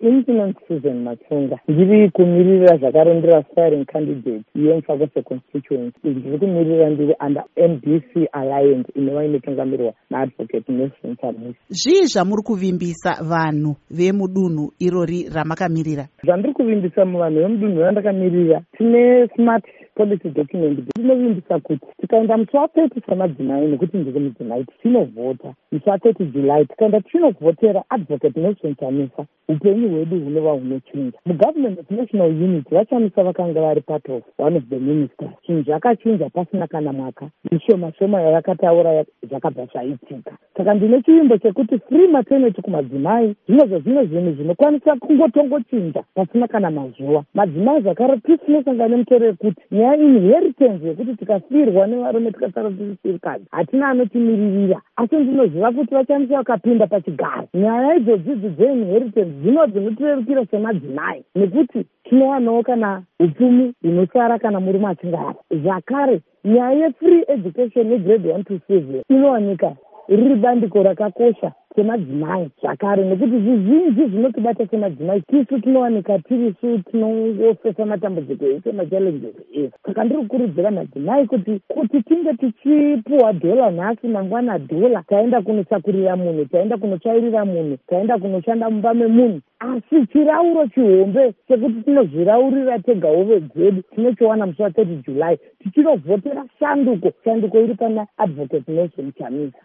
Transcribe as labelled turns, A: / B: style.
A: infinite susan matsunga ndiri kumirira zvakarondera firing candidate yemfakose constituency ndiri kumirira ndiri under mbc alliance inova inotungamirwa naadvocate nelson samusi
B: zvii zvamuri kuvimbisa vanhu vemudunhu irori ramakamirira
A: zvandiri kuvimbisa muvanhu vemudunhu randakamirira tine smart policy document. Tinovimbisa kuti tikaenda musi wa30 samadzimai nekuti ndiri mudzimai tichinovhota musi wa30 july tikaenda tichinovhotera advocate nelson chamisa upenyu hwedu hunova hunochinja. Mugovernment of national unity vachamisa vakanga vari part of one of the ministers. Chinhu zvakachinja pasina kana mwaka. Mishoma shoma yavakataura zvakabva zvaitika. Saka ndine chivimbo chekuti free maternity kumadzimai zvinozvo zvimwe zvinhu zvinokwanisa kungotongochinja pasina kana mazuva. Madzimai zvakare tisinosangana nemutoro yekuti nyaya inheritance yekuti tikafirwa nevarume tikasara tisisirikadzi hatina anotimiririra. Asi ndinoziva kuti vachamisa vakapinda pachigaro. Nyaya idzodzidzi dzeinheritance dzino dzinotirerukira semadzimai nekuti tinowanawo kana upfumi hunosara kana murume achinge ava zvakare nyaya yefree education yegrade one to seven inowanika riri bandiko rakakosha semadzimai zvakare nekuti zvizhinji zvinotibata semadzimai tisu tinowanika tirisu tinongofesa matambudziko ese machallenges ese saka ndiri kukurudzira madzimai kuti kuti tinge tichipuhwa dhola nhasi mangwana dhola taenda kunosakurira munhu taenda kunotsvairira munhu taenda kunoshanda mumba memunhu. Asi chirauro chihombe chekuti tinozviraurira tega hove dzedu tinochiwana musi wa 30 july tichinovhotera shanduko shanduko iri pana advocate nelson chamisa